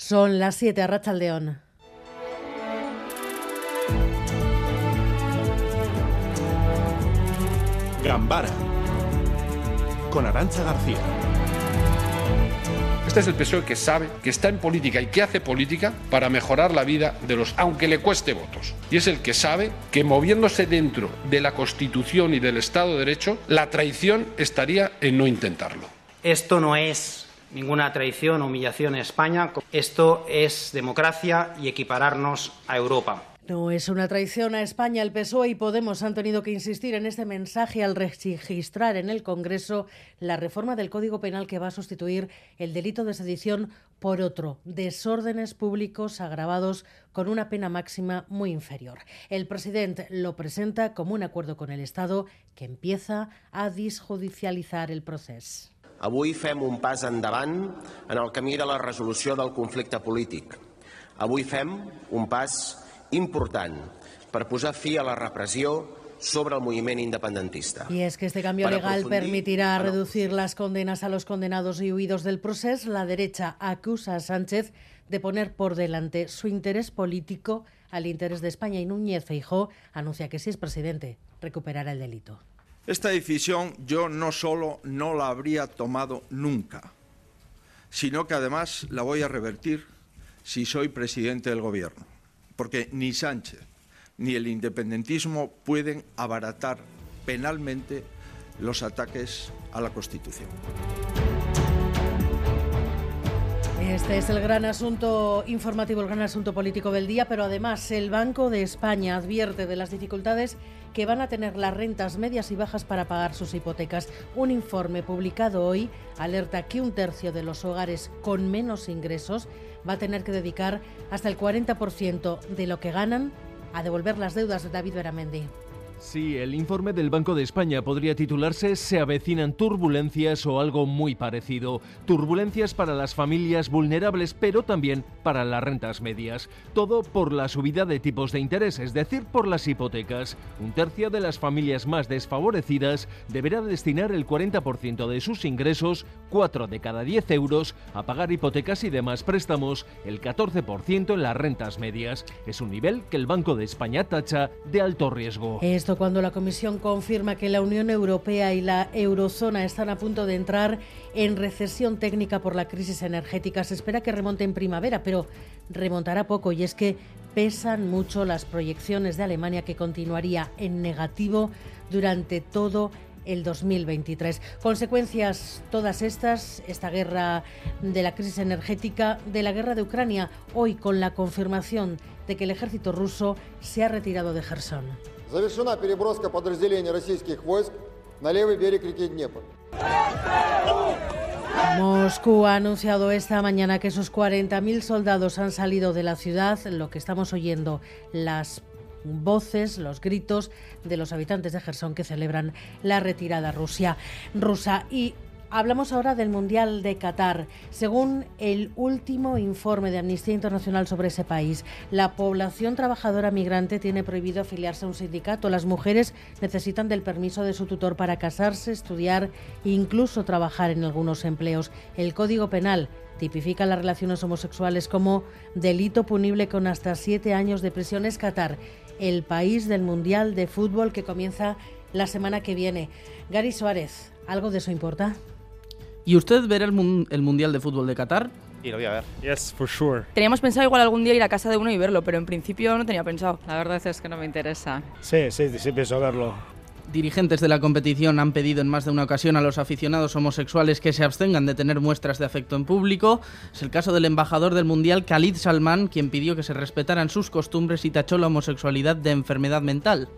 Son las 7 a Rachaldeón. Gambara con Arancha García. Este es el PSOE que sabe, que está en política y que hace política para mejorar la vida de los, aunque le cueste votos. Y es el que sabe que moviéndose dentro de la Constitución y del Estado de Derecho, la traición estaría en no intentarlo. Esto no es ninguna traición o humillación en España. Esto es democracia y equipararnos a Europa. No es una traición a España. El PSOE y Podemos han tenido que insistir en este mensaje al registrar en el Congreso la reforma del Código Penal que va a sustituir el delito de sedición por otro, desórdenes públicos agravados con una pena máxima muy inferior. El presidente lo presenta como un acuerdo con el Estado que empieza a disjudicializar el proceso. Avui fem un pas endavant en el camí de la resolució del conflicte polític. Avui fem un pas important per posar fi a la repressió sobre el movimiento independentista. Y es que este cambio legal permitirá reducir las condenas a los condenados y huidos del proceso. La derecha acusa a Sánchez de poner por delante su interés político al interés de España y Núñez Feijó anuncia que si es presidente recuperará el delito. Esta decisión yo no solo no la habría tomado nunca, sino que además la voy a revertir si soy presidente del Gobierno, porque ni Sánchez ni el independentismo pueden abaratar penalmente los ataques a la Constitución. Este es el gran asunto informativo, el gran asunto político del día, pero además el Banco de España advierte de las dificultades que van a tener las rentas medias y bajas para pagar sus hipotecas. Un informe publicado hoy alerta que un tercio de los hogares con menos ingresos va a tener que dedicar hasta el 40% de lo que ganan a devolver las deudas de David Beramendi. Sí, el informe del Banco de España podría titularse Se avecinan turbulencias o algo muy parecido. Turbulencias para las familias vulnerables, pero también para las rentas medias. Todo por la subida de tipos de interés, es decir, por las hipotecas. Un tercio de las familias más desfavorecidas deberá destinar el 40% de sus ingresos, 4 de cada 10 euros, a pagar hipotecas y demás préstamos, el 14% en las rentas medias. Es un nivel que el Banco de España tacha de alto riesgo cuando la Comisión confirma que la Unión Europea y la eurozona están a punto de entrar en recesión técnica por la crisis energética. Se espera que remonte en primavera, pero remontará poco y es que pesan mucho las proyecciones de Alemania que continuaría en negativo durante todo el 2023. Consecuencias todas estas, esta guerra de la crisis energética, de la guerra de Ucrania, hoy con la confirmación de que el ejército ruso se ha retirado de Gerson. Завершена переброска подразделений российских войск на левый берег реки Днепр. Moscú ha anunciado esta mañana que esos 40.000 soldados han salido de la ciudad, lo que estamos oyendo, las voces, los gritos de los habitantes de Gerson que celebran la retirada Rusia, rusa. Y Hablamos ahora del Mundial de Qatar. Según el último informe de Amnistía Internacional sobre ese país, la población trabajadora migrante tiene prohibido afiliarse a un sindicato. Las mujeres necesitan del permiso de su tutor para casarse, estudiar e incluso trabajar en algunos empleos. El Código Penal tipifica las relaciones homosexuales como delito punible con hasta siete años de prisión. Es Qatar, el país del Mundial de Fútbol que comienza la semana que viene. Gary Suárez, ¿algo de eso importa? ¿Y usted verá el, Mundial de Fútbol de Qatar? Y lo voy a ver. Yes, for sure. Teníamos pensado igual algún día ir a casa de uno y verlo, pero en principio no tenía pensado. La verdad es que no me interesa. Sí, sí, sí pienso verlo. Dirigentes de la competición han pedido en más de una ocasión a los aficionados homosexuales que se abstengan de tener muestras de afecto en público. Es el caso del embajador del Mundial Khalid Salman, quien pidió que se respetaran sus costumbres y tachó la homosexualidad de enfermedad mental.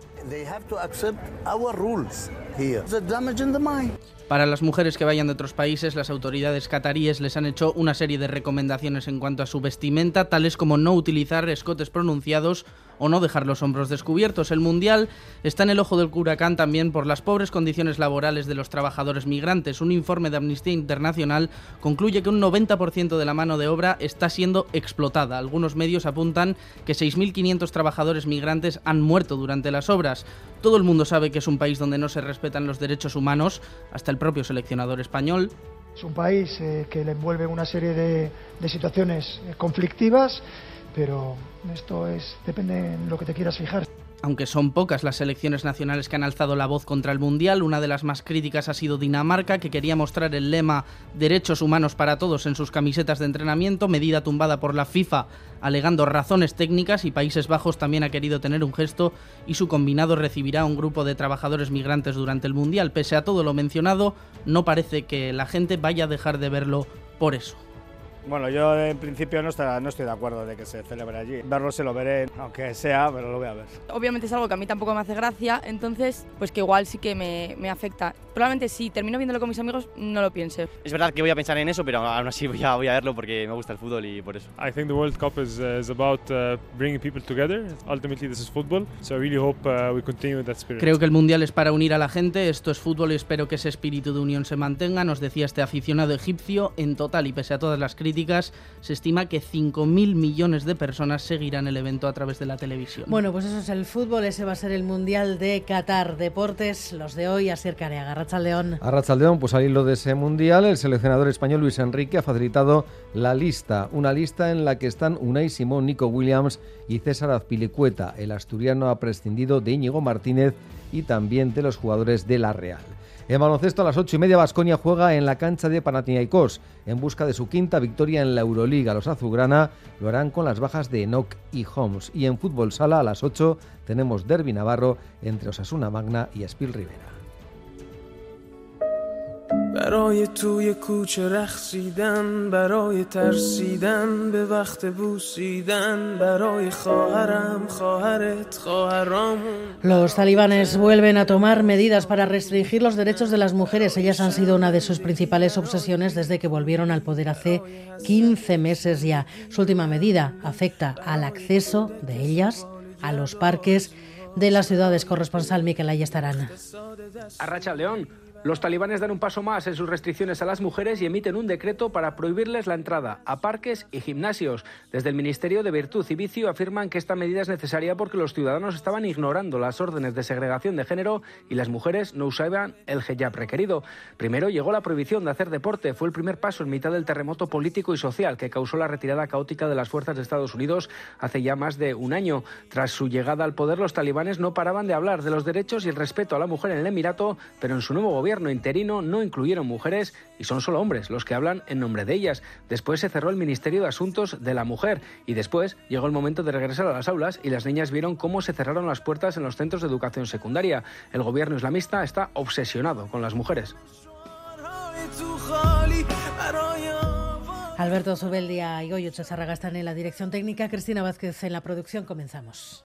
Para las mujeres que vayan de otros países, las autoridades cataríes les han hecho una serie de recomendaciones en cuanto a su vestimenta, tales como no utilizar escotes pronunciados o no dejar los hombros descubiertos. El Mundial está en el ojo del huracán también por las pobres condiciones laborales de los trabajadores migrantes. Un informe de Amnistía Internacional concluye que un 90% de la mano de obra está siendo explotada. Algunos medios apuntan que 6.500 trabajadores migrantes han muerto durante las obras. Todo el mundo sabe que es un país donde no se respetan los derechos humanos, hasta el propio seleccionador español. Es un país eh, que le envuelve una serie de, de situaciones eh, conflictivas, pero esto es depende en lo que te quieras fijar. Aunque son pocas las selecciones nacionales que han alzado la voz contra el Mundial, una de las más críticas ha sido Dinamarca, que quería mostrar el lema Derechos humanos para todos en sus camisetas de entrenamiento, medida tumbada por la FIFA, alegando razones técnicas, y Países Bajos también ha querido tener un gesto y su combinado recibirá a un grupo de trabajadores migrantes durante el Mundial. Pese a todo lo mencionado, no parece que la gente vaya a dejar de verlo por eso. Bueno, yo en principio no, está, no estoy de acuerdo de que se celebre allí. Verlo se lo veré, aunque sea, pero lo voy a ver. Obviamente es algo que a mí tampoco me hace gracia, entonces pues que igual sí que me, me afecta. Probablemente si termino viéndolo con mis amigos no lo piense. Es verdad que voy a pensar en eso, pero aún así voy a, voy a verlo porque me gusta el fútbol y por eso. I think the World Cup is, uh, is about uh, bringing people together. Ultimately this is football, so I really hope uh, we continue that spirit. Creo que el Mundial es para unir a la gente, esto es fútbol y espero que ese espíritu de unión se mantenga, nos decía este aficionado egipcio. En total y pese a todas las críticas, se estima que 5.000 millones de personas seguirán el evento a través de la televisión. Bueno, pues eso es el fútbol, ese va a ser el Mundial de Qatar. Deportes, los de hoy, a ser Carea, León. Arrachaldeón, pues al hilo de ese Mundial, el seleccionador español Luis Enrique ha facilitado la lista, una lista en la que están Unai Simón, Nico Williams y César Azpilicueta. El asturiano ha prescindido de Íñigo Martínez y también de los jugadores de la Real. En baloncesto a las ocho y media Vasconia juega en la cancha de Panathinaikos en busca de su quinta victoria en la Euroliga. Los azulgrana lo harán con las bajas de Enoch y Holmes. Y en fútbol sala a las 8 tenemos Derby Navarro entre Osasuna Magna y Espil Rivera. برای توی کوچه رخصیدن برای ترسیدن به وقت بوسیدن برای خواهرم خواهرت خواهرامون Los talibanes vuelven a tomar medidas para restringir los derechos de las mujeres. Ellas han sido una de sus principales obsesiones desde que volvieron al poder hace 15 meses ya. Su última medida afecta al acceso de ellas a los parques de las ciudades. Corresponsal Miquel Ayestarán. Arracha León. Los talibanes dan un paso más en sus restricciones a las mujeres y emiten un decreto para prohibirles la entrada a parques y gimnasios. Desde el Ministerio de Virtud y Vicio afirman que esta medida es necesaria porque los ciudadanos estaban ignorando las órdenes de segregación de género y las mujeres no usaban el hijab requerido. Primero llegó la prohibición de hacer deporte. Fue el primer paso en mitad del terremoto político y social que causó la retirada caótica de las fuerzas de Estados Unidos hace ya más de un año. Tras su llegada al poder, los talibanes no paraban de hablar de los derechos y el respeto a la mujer en el Emirato, pero en su nuevo gobierno gobierno interino no incluyeron mujeres y son solo hombres los que hablan en nombre de ellas. Después se cerró el Ministerio de Asuntos de la Mujer y después llegó el momento de regresar a las aulas y las niñas vieron cómo se cerraron las puertas en los centros de educación secundaria. El gobierno islamista está obsesionado con las mujeres. Alberto Zubeldia y Goyo Chazarraga están en la dirección técnica, Cristina Vázquez en la producción. Comenzamos.